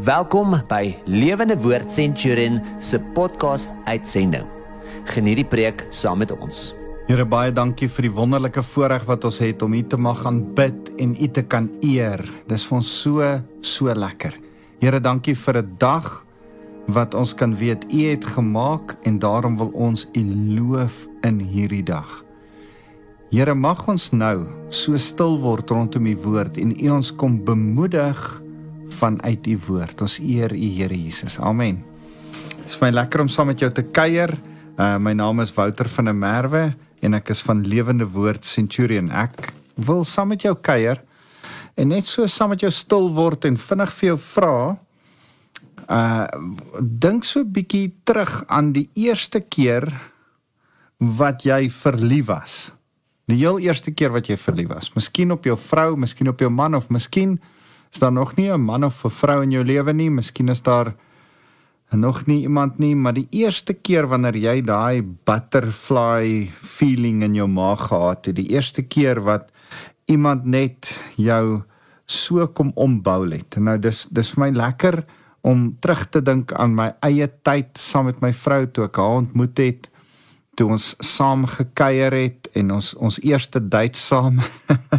Welkom by Lewende Woord Centurion se podcast uitsending. Geniet die preek saam met ons. Here baie dankie vir die wonderlike voorreg wat ons het om U te mag aanbid en U te kan eer. Dis vir ons so so lekker. Here dankie vir 'n dag wat ons kan weet U het gemaak en daarom wil ons U loof in hierdie dag. Here mag ons nou so stil word rondom U woord en U ons kom bemoedig vanuit u woord. Ons eer u Here Jesus. Amen. Dit is my lekker om saam met jou te kuier. Uh my naam is Wouter van der Merwe en ek is van Lewende Woord Centurion. Ek wil saam met jou kuier en net so saam met jou stil word en vinnig vir jou vra uh dink so 'n bietjie terug aan die eerste keer wat jy verlief was. Die heel eerste keer wat jy verlief was. Miskien op jou vrou, miskien op jou man of miskien is daar nog nie 'n man of 'n vrou in jou lewe nie, miskien is daar nog nie iemand nie, maar die eerste keer wanneer jy daai butterfly feeling in jou maag gehad het, die eerste keer wat iemand net jou so kom ombou het. Nou dis dis vir my lekker om terug te dink aan my eie tyd saam met my vrou toe ek haar ontmoet het toe ons saam gekuier het en ons ons eerste date saam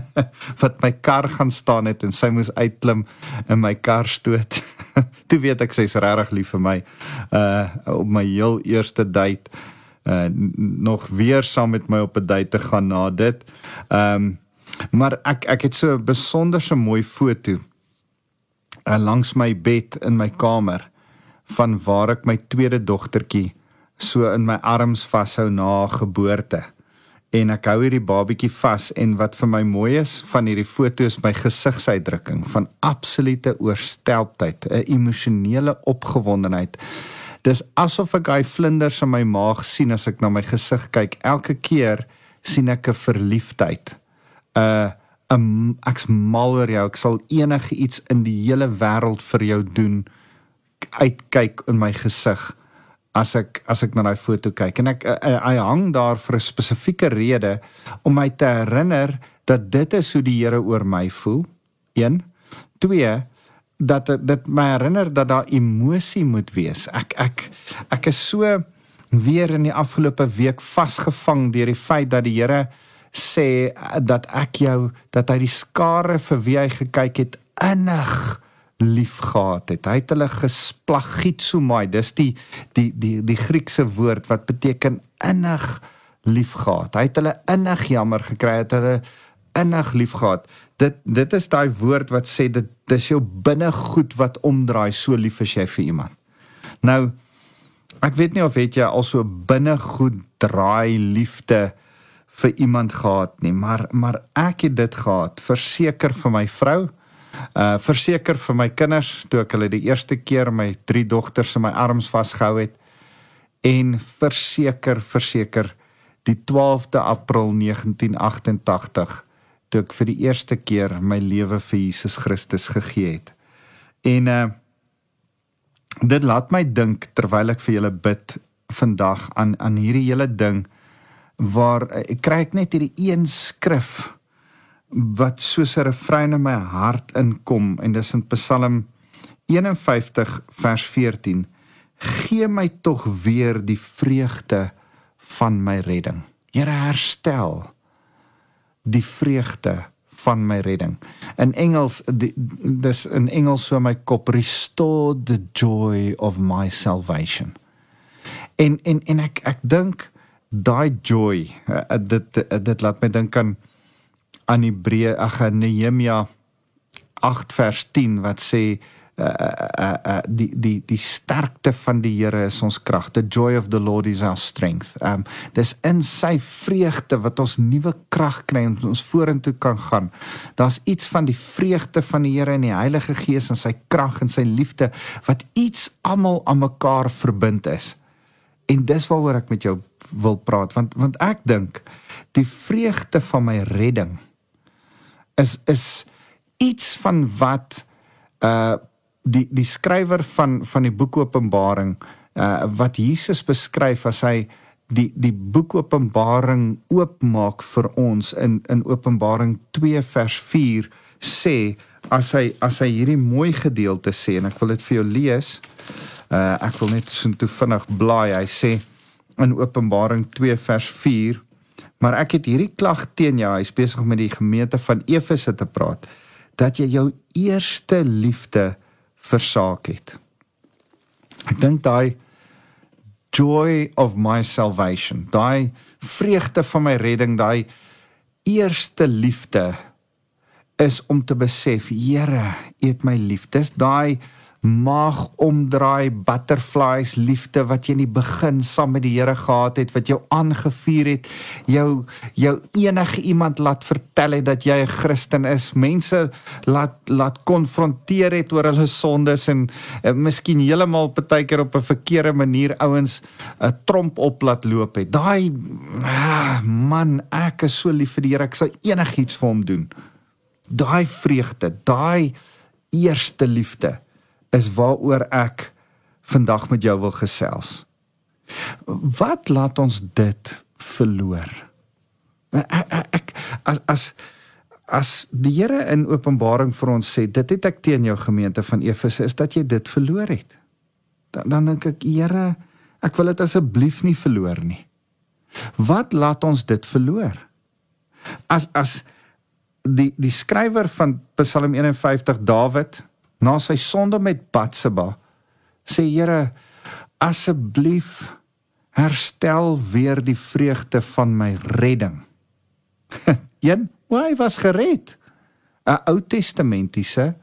wat my kar gaan staan het en sy moes uitklim in my kar stoot. toe weet ek sy's regtig lief vir my. Uh op my heel eerste date uh nog weer saam met my op 'n date te gaan na dit. Um maar ek ek het so 'n besonderse mooi foto uh, langs my bed in my kamer van waar ek my tweede dogtertjie so in my arms vashou na geboorte. En ek hou hierdie babatjie vas en wat vir my mooi is van hierdie foto's my gesigsuitdrukking van absolute oorstelptheid, 'n emosionele opgewondenheid. Dis asof ek hy vlinders in my maag sien as ek na my gesig kyk. Elke keer sien ek 'n verliefdheid. 'n 'n ek's mal oor jou. Ek sal enige iets in die hele wêreld vir jou doen uitkyk in my gesig as ek as ek na daai foto kyk en ek hy hang daar vir 'n spesifieke rede om my te herinner dat dit is hoe die Here oor my voel. 1 2 dat dit my herinner dat daar emosie moet wees. Ek ek ek is so weer in die afgelope week vasgevang deur die feit dat die Here sê dat ek jou dat hy die skare vir wie hy gekyk het innig lief gehad het. Hy het hulle gesplagitsomai. Dis die die die die Griekse woord wat beteken innig lief gehad. Hy het hulle innig jammer gekry het hulle innig lief gehad. Dit dit is daai woord wat sê dit dis jou binnegoed wat omdraai so lief as jy vir iemand. Nou ek weet nie of het jy al so binnegoed draai liefde vir iemand gehad nie, maar maar ek het dit gehad verseker vir my vrou uh verseker vir my kinders toe ek hulle die eerste keer my drie dogters in my arms vasgehou het en verseker verseker die 12de April 1988 toe ek vir die eerste keer my lewe vir Jesus Christus gegee het. En uh dit laat my dink terwyl ek vir julle bid vandag aan aan hierdie hele ding waar uh, ek kry ek net hierdie een skrif wat soos 'n refrein in my hart inkom en dis in Psalm 51 vers 14 gee my tog weer die vreugde van my redding. Here herstel die vreugde van my redding. In Engels die, dis in Engels so my kop restore the joy of my salvation. En en en ek ek dink daai joy uh, dit, dit dit laat my dink aan aan Hebreë ag Nehemia 8 vers 10 wat sê uh, uh, uh, die die die sterkte van die Here is ons krag. The joy of the Lord is our strength. Um dis in sy vreugde wat ons nuwe krag kry en ons vorentoe kan gaan. Daar's iets van die vreugde van die Here en die Heilige Gees en sy krag en sy liefde wat iets almal aan mekaar verbind is. En dis waaroor ek met jou wil praat want want ek dink die vreugde van my redding is is iets van wat uh die die skrywer van van die boek Openbaring uh wat Jesus beskryf as hy die die boek Openbaring oopmaak vir ons in in Openbaring 2 vers 4 sê as hy as hy hierdie mooi gedeelte sê en ek wil dit vir jou lees. Uh ek wil net so toe vinnig blaai. Hy sê in Openbaring 2 vers 4 Maar ek het hierdie klag teen jou, hy's besig met die gemeente van Efese te praat, dat jy jou eerste liefde versaak het. Ek dink daai joy of my salvation, daai vreugde van my redding, daai eerste liefde is om te besef, Here, U het my lief. Dis daai mag omdraai butterflies liefde wat jy in die begin saam met die Here gehad het wat jou aangevuur het jou jou enige iemand laat vertel het dat jy 'n Christen is. Mense laat laat konfronteer het oor hulle sondes en, en miskien heeltemal partykeer op 'n verkeerde manier ouens 'n tromp op laat loop het. Daai ah, man ek is so lief vir die Here ek sal enigiets vir hom doen. Daai vreugde daai eerste liefde is waaroor ek vandag met jou wil gesels. Wat laat ons dit verloor? Ek, ek as as as die Here in Openbaring vir ons sê, dit het ek teen jou gemeente van Efese is dat jy dit verloor het. Dan dan dink ek, Here, ek wil dit asseblief nie verloor nie. Wat laat ons dit verloor? As as die die skrywer van Psalm 51 Dawid na sy sonde met Batseba sê Here asseblief herstel weer die vreugde van my redding. Een, hy was gered. 'n Ou Testamentiese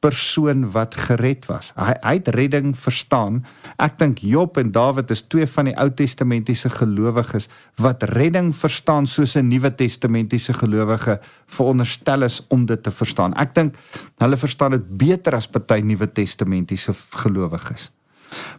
persoon wat gered was. Hy, hy het redding verstaan. Ek dink Job en Dawid is twee van die Ou Testamentiese gelowiges wat redding verstaan soos 'n Nuwe Testamentiese gelowige veronderstel is om dit te verstaan. Ek dink hulle verstaan dit beter as party Nuwe Testamentiese gelowiges.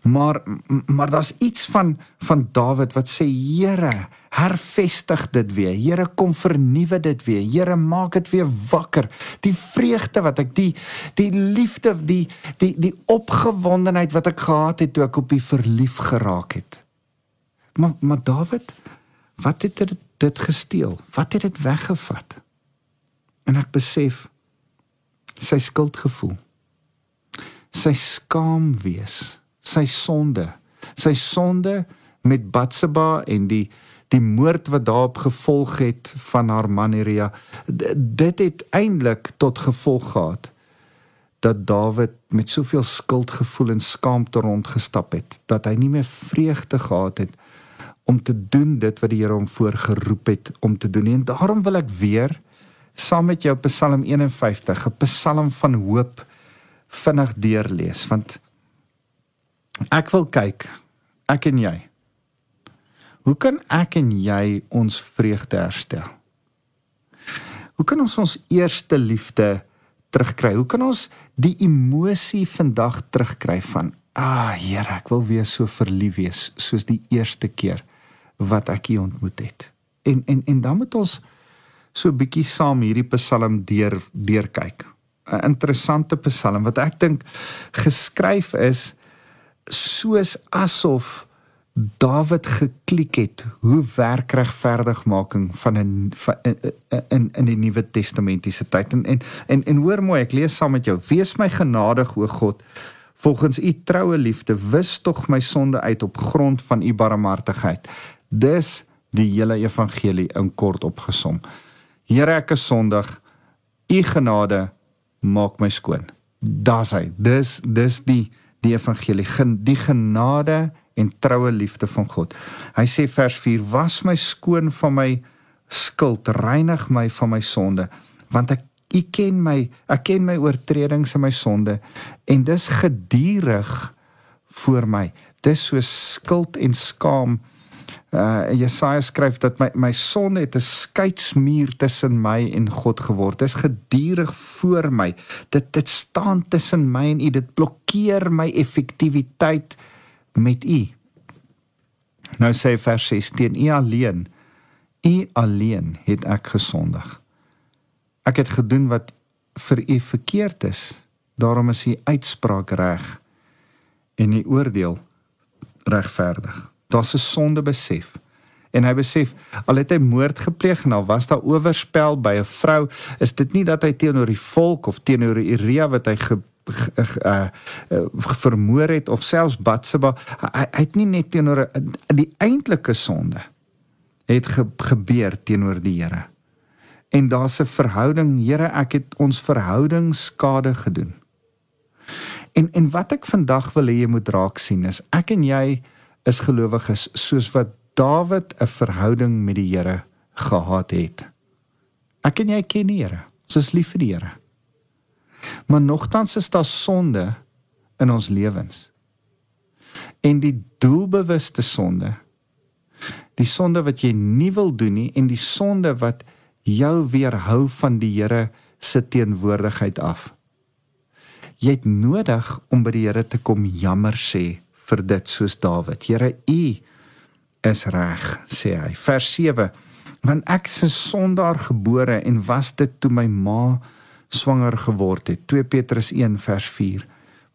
Maar maar daar's iets van van Dawid wat sê Here, hervestig dit weer. Here kom vernuwe dit weer. Here maak dit weer wakker. Die vreugde wat ek die die liefde, die die die opgewondenheid wat ek gehad het toe ek op U verlief geraak het. Maar maar Dawid, wat het dit dit gesteel? Wat het dit weggevat? En ek besef sy skuldgevoel. Sy skaam wees sy sonde. Sy sonde met Batseba en die die moord wat daarop gevolg het van haar man Uria. Dit het eintlik tot gevolg gehad dat Dawid met soveel skuldgevoel en skaamte rondgestap het dat hy nie meer vreugde gehad het om te doen dit wat die Here hom voorgeroep het om te doen. En daarom wil ek weer saam met jou Psalm 51, 'n Psalm van hoop vinnig deurlees want Ek wil kyk ek en jy. Hoe kan ek en jy ons vreugde herstel? Hoe kan ons ons eerste liefde terugkry? Hoe kan ons die emosie vandag terugkry van ah Here, ek wil weer so verlief wees soos die eerste keer wat ek U ontmoet het. En en en dan moet ons so 'n bietjie saam hierdie Psalm deur deur kyk. 'n Interessante Psalm wat ek dink geskryf is soos asof Dawid geklik het hoe werk regverdigmaking van 'n in in die Nuwe Testamentiese tyd. En en en, en hoor mooi ek lees saam met jou. Wees my genadig o God. Volgens u troue liefde wis tog my sonde uit op grond van u barmhartigheid. Dis die hele evangelie in kort opgesom. Here ek is sondig. U genade maak my skoon. Hy. Dis dis die die evangelie, die genade en troue liefde van God. Hy sê vers 4: "Was my skoon van my skuld, reinig my van my sonde, want ek U ken my, ek ken my oortredings en my sonde en dis gedurig voor my. Dis so skuld en skaam uh Jesaja skryf dat my my sonde het 'n skeidsmuur tussen my en God geword. Dit is gedurig voor my. Dit dit staan tussen my en U. Dit blokkeer my effektiwiteit met U. Nou sê vers 6 teen U alleen. U alleen het ek gesondig. Ek het gedoen wat vir U verkeerd is. Daarom is U uitspraak reg en U oordeel regverdig daar's 'n sonde besef En hy besef al het hy moord gepleeg en al was daar oorspel by 'n vrou, is dit nie dat hy teenoor die volk of teenoor Uria wat hy ge, ge, uh, uh, vermoor het of selfs Batseba, hy, hy het nie net teenoor die eintlike sonde het ge, gebeur teenoor die Here. En daar's 'n verhouding, Here, ek het ons verhouding skade gedoen. En en wat ek vandag wil hê jy moet raak sien is ek en jy is gelowiges soos wat Dawid 'n verhouding met die Here gehad het. Ek en jy ken die Here. Ons is lief vir die Here. Maar nogtans is daar sonde in ons lewens. En die doelbewuste sonde, die sonde wat jy nie wil doen nie en die sonde wat jou weerhou van die Here se teenwoordigheid af. Jy het nodig om by die Here te kom jammer sê vir dit soos Dawid. Here, U is reg, sê hy. Vers 7: Want ek is 'n sondaar gebore en was dit toe my ma swanger geword het. 2 Petrus 1 vers 4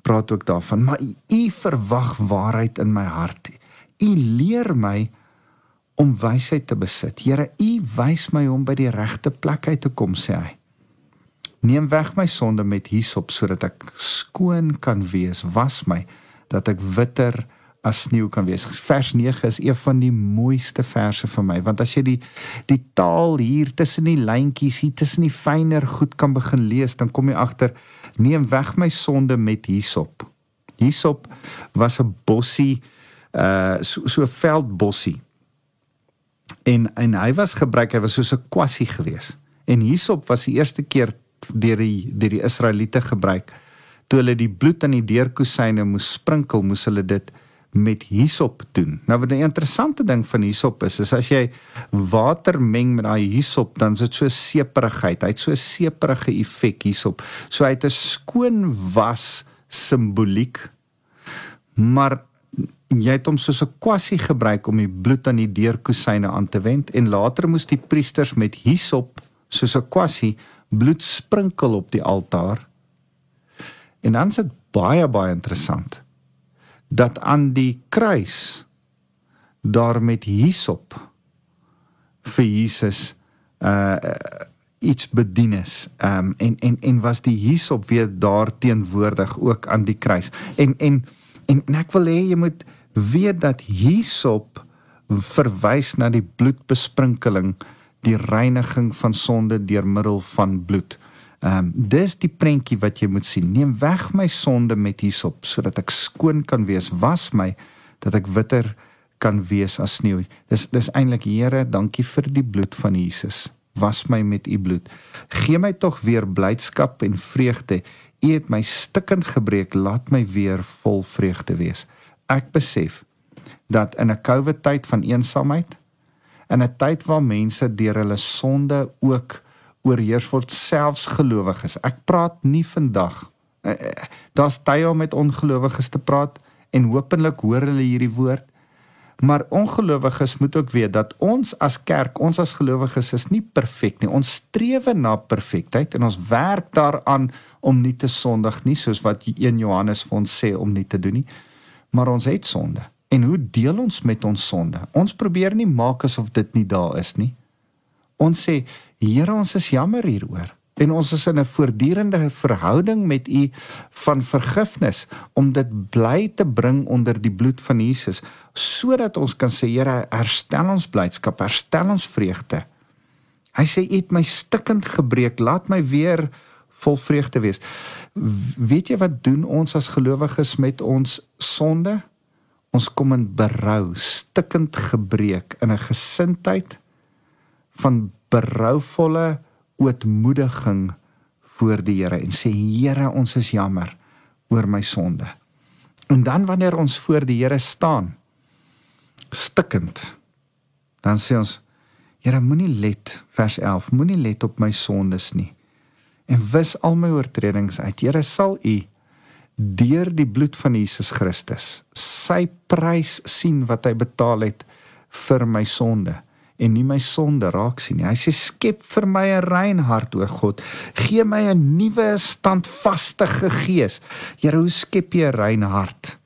praat ook daarvan, maar u verwag waarheid in my hart. U leer my om wysheid te besit. Here, u wys my om by die regte plek uit te kom, sê hy. Neem weg my sonde met hisop sodat ek skoon kan wees. Was my dat ek witter as sneeu kan wees. Vers 9 is een van die mooiste verse vir my want as jy die die taal hier tussen die lyntjies hier tussen die fyner goed kan begin lees, dan kom jy agter neem weg my sonde met hisop. Hisop was 'n bossie uh so so 'n veldbossie. En en hy was gebruik, hy was soos 'n kwassie geweest. En hisop was die eerste keer deur die deur die Israeliete gebruik toe hulle die bloed aan die deurkusyne moes sprinkel, moes hulle dit met hisop doen. Nou wat 'n interessante ding van hisop is, is as jy water meng met daai hisop, dan is dit so seeperigheid. Hy het so 'n seeperige effek hisop. So hy het 'n skoon was simboliek. Maar jy het hom soos 'n kwassie gebruik om die bloed aan die deurkusyne aan te wend en later moes die priesters met hisop soos 'n kwassie bloed sprinkel op die altaar. En dan is dit baie baie interessant dat aan die kruis daar met hisop vir Jesus uh iets bedien is. Um en en en was die hisop weer daar teenwoordig ook aan die kruis. En en en, en ek wil hê jy moet weet dat hisop verwys na die bloedbesprinkeling, die reiniging van sonde deur middel van bloed. Ehm um, dis die prentjie wat jy moet sien. Neem weg my sonde met hisop sodat ek skoon kan wees. Was my dat ek witter kan wees as sneeu. Dis dis eintlik Here, dankie vir die bloed van Jesus. Was my met u bloed. Gee my tog weer blydskap en vreugde. U het my stikkend gebreek, laat my weer vol vreugde wees. Ek besef dat in 'n COVID tyd van eensaamheid, in 'n tyd waar mense deur hulle sonde ook oorheers word selfs gelowiges. Ek praat nie vandag. Eh, eh, daar's tye om met ongelowiges te praat en hopelik hoor hulle hierdie woord. Maar ongelowiges moet ook weet dat ons as kerk, ons as gelowiges is nie perfek nie. Ons streef na perfektheid en ons werk daaraan om nie te sondig nie, soos wat 1 Johannes vir ons sê om nie te doen nie. Maar ons het sonde. En hoe deel ons met ons sonde? Ons probeer nie maak asof dit nie daar is nie. Ons sê Here, ons is jammer hieroor en ons is in 'n voortdurende verhouding met U van vergifnis om dit bly te bring onder die bloed van Jesus sodat ons kan sê Here, herstel ons blydskap, herstel ons vreugde. Hy sê U het my stikkend gebreek, laat my weer vol vreugde wees. Weet jy wat doen ons as gelowiges met ons sonde? Ons kom in berou, stikkend gebreek in 'n gesindheid van berouvolle ootmoediging voor die Here en sê Here ons is jammer oor my sonde. En dan wanneer ons voor die Here staan stikkend dan sê ons Here moenie let vers 11 moenie let op my sondes nie en wis al my oortredings uit. Here sal U deur die bloed van Jesus Christus sy prys sien wat hy betaal het vir my sonde en nie my sonde raak sien nie. Hy sê skep vir my 'n rein hart o God. Gee my 'n nuwe standvaste gees. Here, hoe skep jy 'n rein hart?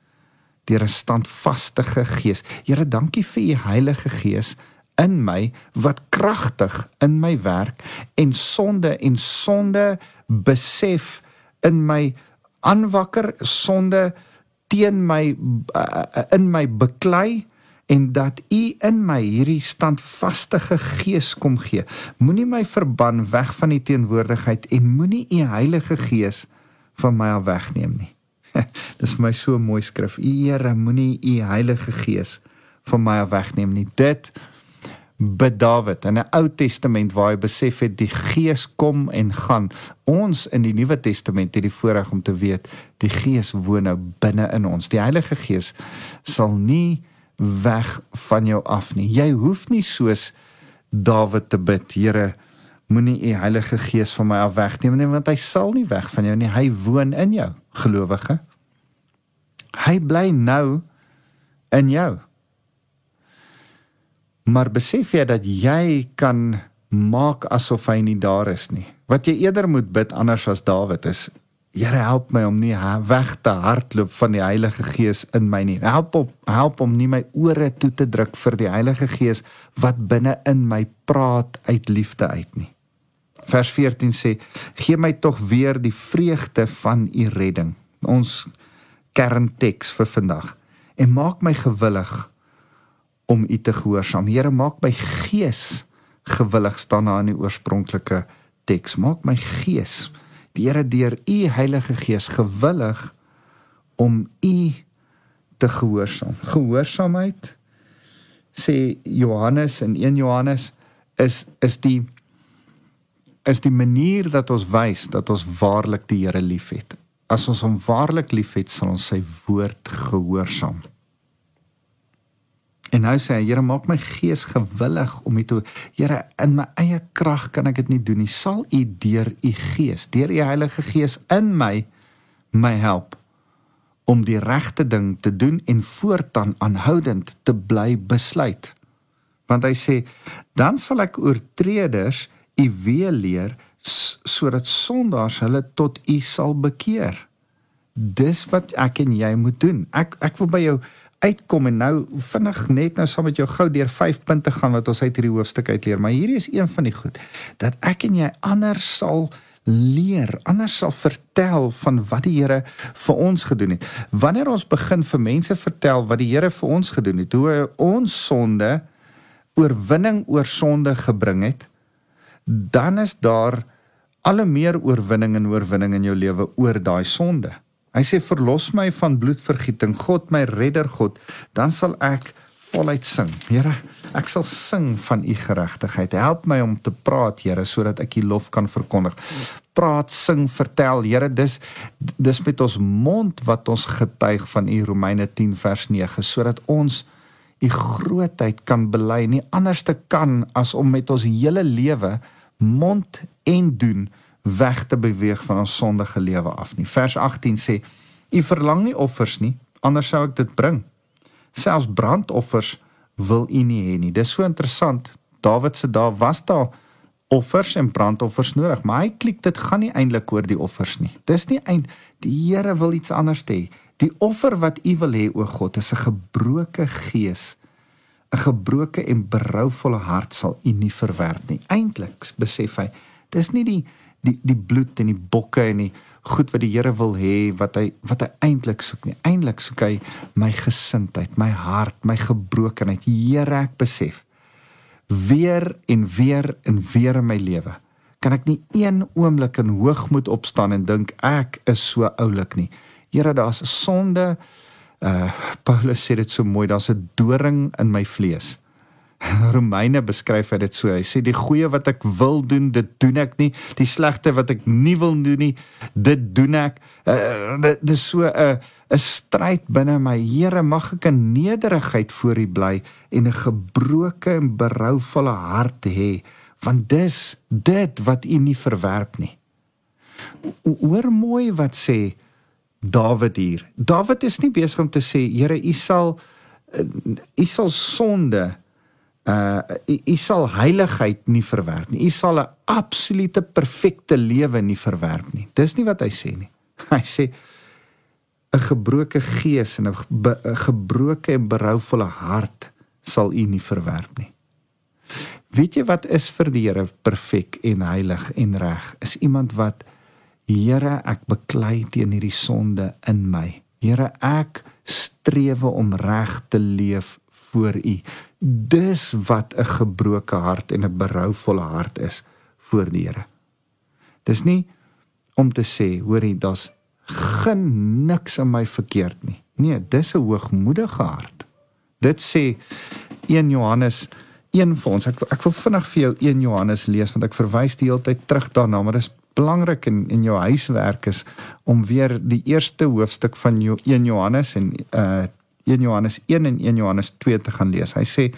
Deur 'n standvaste gees. Here, dankie vir u Heilige Gees in my wat kragtig in my werk en sonde en sonde besef in my aanwakker sonde teen my uh, in my beklei en dat u in my hierdie standvaste gees kom gee. Moenie my verban weg van die teenwoordigheid en moenie u Heilige Gees van my af wegneem nie. Dis vir my so mooi skrif. U Here moenie u Heilige Gees van my af wegneem nie. Dit bid Dawid in 'n Ou Testament waar hy besef het die Gees kom en gaan. Ons in die Nuwe Testament het die voorreg om te weet die Gees woon nou binne in ons. Die Heilige Gees sal nie weg van jou af nie. Jy hoef nie soos Dawid te bid, Here, moenie u Heilige Gees van my af wegneem nie, want hy sal nie weg van jou nie. Hy woon in jou, gelowige. Hy bly nou in jou. Maar besef jy dat jy kan maak asof hy nie daar is nie. Wat jy eerder moet bid anders as Dawid is, Here help my om nie weg te hardloop van die Heilige Gees in my nie. Help op help om nie my ore toe te druk vir die Heilige Gees wat binne in my praat uit liefde uit nie. Vers 14 sê: "Gee my tog weer die vreugde van u redding." Ons kernteks vir vandag. En maak my gewillig om U te gehoorsaam. Here, maak my gees gewillig staan na in die oorspronklike teks. Maak my gees, Here deur U Heilige Gees gewillig om U te gehoorsaam. Gehoorsaamheid sê Johannes in 1 Johannes is is die is die manier dat ons wys dat ons waarlik die Here liefhet. As ons hom waarlik liefhet, sal ons sy woord gehoorsaam. En nou sê hy, Here, maak my gees gewillig om U te Here, in my eie krag kan ek dit nie doen nie. Sal U deur U gees, deur U Heilige Gees in my my help om die regte ding te doen en voortaan aanhoudend te bly besluit. Want hy sê, dan sal ek oortreders U weer leer sodat sondaars hulle tot U sal bekeer. Dis wat ek en jy moet doen. Ek ek wil by jou uitkom en nou vinnig net nou saam met jou gou deur 5 punte gaan wat ons uit hierdie hoofstuk uitleer, maar hierdie is een van die goed dat ek en jy anders sal leer, anders sal vertel van wat die Here vir ons gedoen het. Wanneer ons begin vir mense vertel wat die Here vir ons gedoen het, hoe hy ons sonde oorwinning oor sonde gebring het, dan is daar al meer oorwinning en oorwinning in jou lewe oor daai sonde. Hy sê verlos my van bloedvergieting, God my redder God, dan sal ek voluit sing. Here, ek sal sing van u geregtigheid. Help my om te praat, Here, sodat ek u lof kan verkondig. Praat, sing, vertel, Here, dis dis met ons mond wat ons getuig van u Romeine 10 vers 9, sodat ons u grootheid kan bely, nie anders te kan as om met ons hele lewe mond en doen weg te beweeg van ons sondige lewe af nie. Vers 18 sê: "U verlang nie offers nie, anders sou ek dit bring. Selfs brandoffers wil u nie hê nie." Dis so interessant. Dawid se daar was daar offers en brandoffers nodig, maar hy klik dit gaan nie eintlik oor die offers nie. Dis nie eind die Here wil iets anders hê. Die offer wat u wil hê o God is 'n gebroke gees. 'n Gebroke en berouvolle hart sal u nie verwerp nie. Eintlik besef hy, dis nie die die die bloed en die bokke en die goed wat die Here wil hê wat hy wat hy eintlik soek nie. Eintlik soek hy my gesindheid, my hart, my gebrokenheid. Here, ek besef weer en weer en weer in my lewe kan ek nie een oomblik in hoogmoed opstaan en dink ek is so oulik nie. Here, daar's 'n sonde. Uh Paulus sê dit so mooi, daar's 'n doring in my vlees. Romeine beskryf dit so. Hy sê die goeie wat ek wil doen, dit doen ek nie. Die slegte wat ek nie wil doen nie, dit doen ek. Uh, dit, dit is so 'n uh, 'n stryd binne my. Here, mag ek in nederigheid voor U bly en 'n gebroke en berouvolle hart hê, want dis dit wat U nie verwerp nie. Hoor mooi wat sê Dawid hier. Dawid is nie besig om te sê, Here, U sal U sal sonde uh u sal heiligheid nie verwerp nie. U sal 'n absolute perfekte lewe nie verwerp nie. Dis nie wat hy sê nie. Hy sê 'n gebroke gees en 'n gebroke en berouvolle hart sal u nie verwerp nie. Weet jy wat is vir die Here perfek en heilig en reg? Is iemand wat Here, ek beklei teen hierdie sonde in my. Here, ek strewe om reg te leef voor U. Dis wat 'n gebroke hart en 'n berouvolle hart is voor die Here. Dis nie om te sê, hoorie, daar's geen niks in my verkeerd nie. Nee, dis 'n hoogmoedige hart. Dit sê 1 Johannes 1 vir ons. Ek ek wil vinnig vir jou 1 Johannes lees want ek verwys die hele tyd terug daarna, maar dis belangrik in in jou huiswerk is om weer die eerste hoofstuk van jou 1 Johannes en uh 1 Johannes 1 en 1 Johannes 2 te gaan lees. Hy sê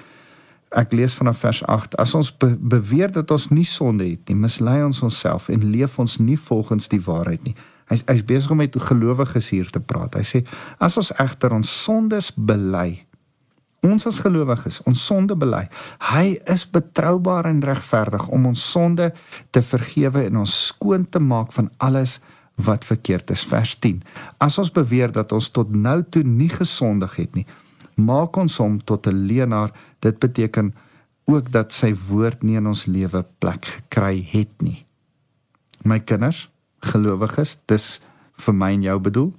ek lees vanaf vers 8: As ons be beweer dat ons nie sonde het nie, mislei ons onsself en leef ons nie volgens die waarheid nie. Hy's hy's besig om met gelowiges hier te praat. Hy sê as ons egter ons sondes bely, ons as gelowiges ons sonde bely. Hy is betroubaar en regverdig om ons sonde te vergewe en ons skoon te maak van alles wat verkeerd is. Vers 10. As ons beweer dat ons tot nou toe nie gesondig het nie, maak ons hom tot 'n leienaar. Dit beteken ook dat sy woord nie in ons lewe plek gekry het nie. My kinders, gelowiges, dis vir my en jou bedoel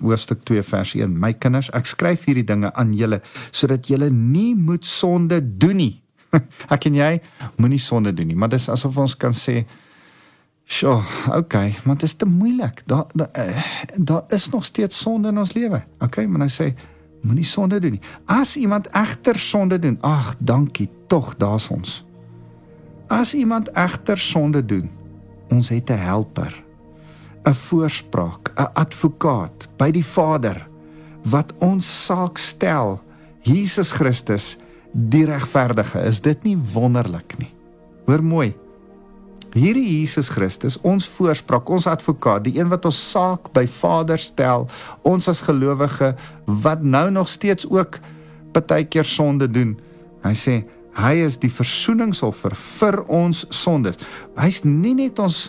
hoofstuk 2 vers 1 My kinders ek skryf hierdie dinge aan julle sodat julle nie moet sonde doen nie ek en jy moenie sonde doen nie maar dis asof ons kan sê sjoe okay maar dit is te moeilik daar daar uh, da is nog steeds sonde in ons lewe okay maar nou sê moenie sonde doen nie as iemand egter sonde doen ag dankie tog daar's ons as iemand egter sonde doen ons het 'n helper 'n voorspraak, 'n advokaat by die Vader wat ons saak stel. Jesus Christus, die regverdige. Is dit nie wonderlik nie? Hoor mooi. Hierdie Jesus Christus, ons voorspraak, ons advokaat, die een wat ons saak by Vader stel, ons as gelowige wat nou nog steeds ook partykeer sonde doen. Hy sê hy is die versoeningsoffer vir ons sondes. Hy's nie net ons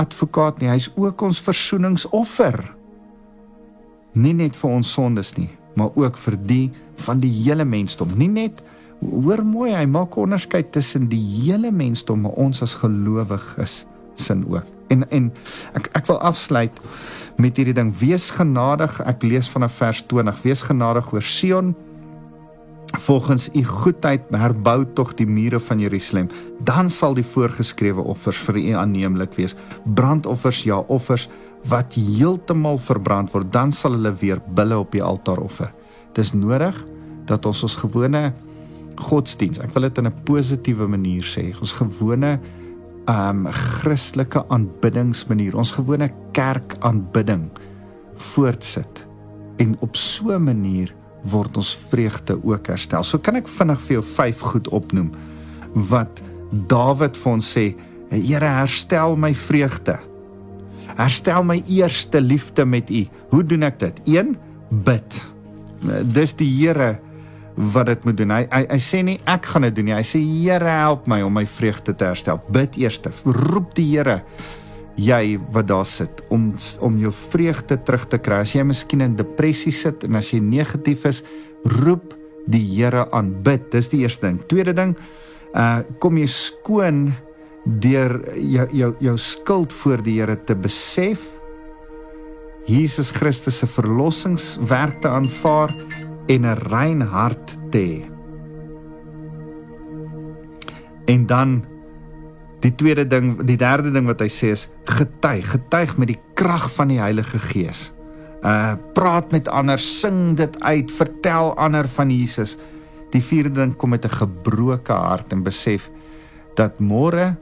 advokaat nie, hy's ook ons versoeningsoffer. Nie net vir ons sondes nie, maar ook vir die van die hele mensdom. Nie net hoor mooi, hy maak onderskeid tussen die hele mensdom, maar ons as gelowiges sin ook. En en ek ek wil afsluit met hierdie ding: Wees genadig. Ek lees vanaf vers 20. Wees genadig oor Sion volgens u goedheid herbou tog die mure van Jerusalem dan sal die voorgeskrewe offers vir u aanneemlik wees brandoffers ja offers wat heeltemal verbrand word dan sal hulle weer bulle op die altaar offer dis nodig dat ons ons gewone godsdiens ek wil dit in 'n positiewe manier sê ons gewone um Christelike aanbiddingsmanier ons gewone kerk aanbidding voortsit en op so 'n manier word ons vreugde ook herstel. So kan ek vinnig vir jou vyf goed opnoem wat Dawid vir ons sê, Here herstel my vreugde. Herstel my eerste liefde met U. Hoe doen ek dit? 1 bid. Dis die Here wat dit moet doen. Hy hy, hy sê nie ek gaan dit doen nie. Hy sê Here help my om my vreugde te herstel. Bid eers. Roep die Here jy wat daar sit om om jou vreugde terug te kry. As jy miskien in depressie sit en as jy negatief is, roep die Here aan. Bid. Dis die eerste ding. Tweede ding, uh kom jy skoon deur jou jou jou skuld voor die Here te besef. Jesus Christus se verlossingswerk te aanvaar en 'n rein hart te hê. En dan Die tweede ding, die derde ding wat hy sê is getuig, getuig met die krag van die Heilige Gees. Uh praat met ander, sing dit uit, vertel ander van Jesus. Die vierde ding kom met 'n gebroke hart en besef dat môre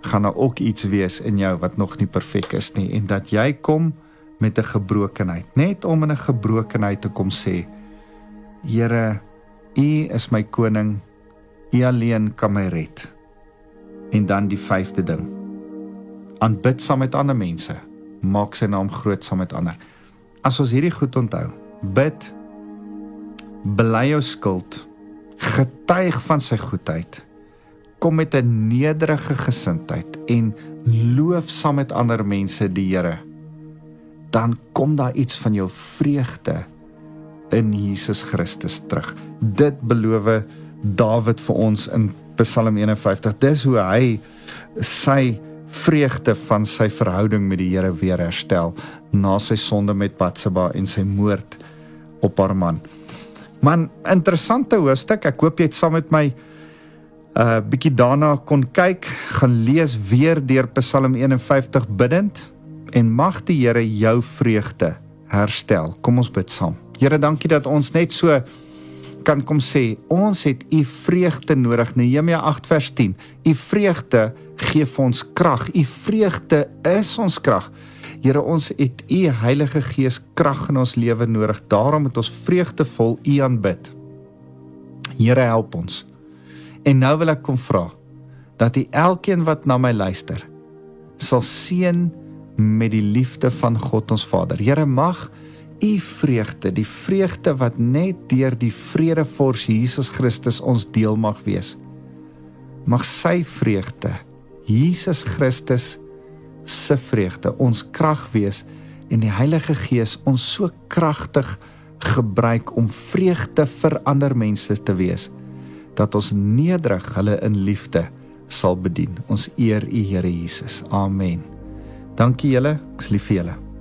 gaan daar ook iets wees in jou wat nog nie perfek is nie en dat jy kom met 'n gebrokenheid, net om in 'n gebrokenheid te kom sê: Here, U is my koning. U alleen kan my red. En dan die vyfde ding. Aanbid saam met ander mense. Maak sy naam groot saam met ander. As ons hierdie goed onthou, bid, bely jou skuld, getuig van sy goedheid, kom met 'n nederige gesindheid en loof saam met ander mense die Here, dan kom daar iets van jou vreugde in Jesus Christus terug. Dit beloof Dawid vir ons in Psalm 51. Dis hoe hy sy vreugde van sy verhouding met die Here weer herstel na sy sonde met Batseba en sy moord op haar man. Man, interessante hoofstuk. Ek hoop jy het saam met my 'n uh, bietjie daarna kon kyk, gaan lees weer deur Psalm 51 bidend en mag die Here jou vreugde herstel. Kom ons bid saam. Here, dankie dat ons net so kan kom sê, ons het u vreugde nodig. Nehemia 8 vers 10. U vreugde gee vir ons krag. U vreugde is ons krag. Here, ons het u Heilige Gees krag in ons lewe nodig. Daarom moet ons vreugdevol u aanbid. Here, help ons. En nou wil ek kom vra dat u elkeen wat na my luister sal seën met die liefde van God ons Vader. Here, mag u vreugde, die vreugde wat net deur die vredevors Jesus Christus ons deel mag wees. Mag sy vreugde, Jesus Christus se vreugde ons krag wees en die Heilige Gees ons so kragtig gebruik om vreugde vir ander mense te wees dat ons nederig hulle in liefde sal bedien. Ons eer U Here Jesus. Amen. Dankie julle. Ek's lief vir julle.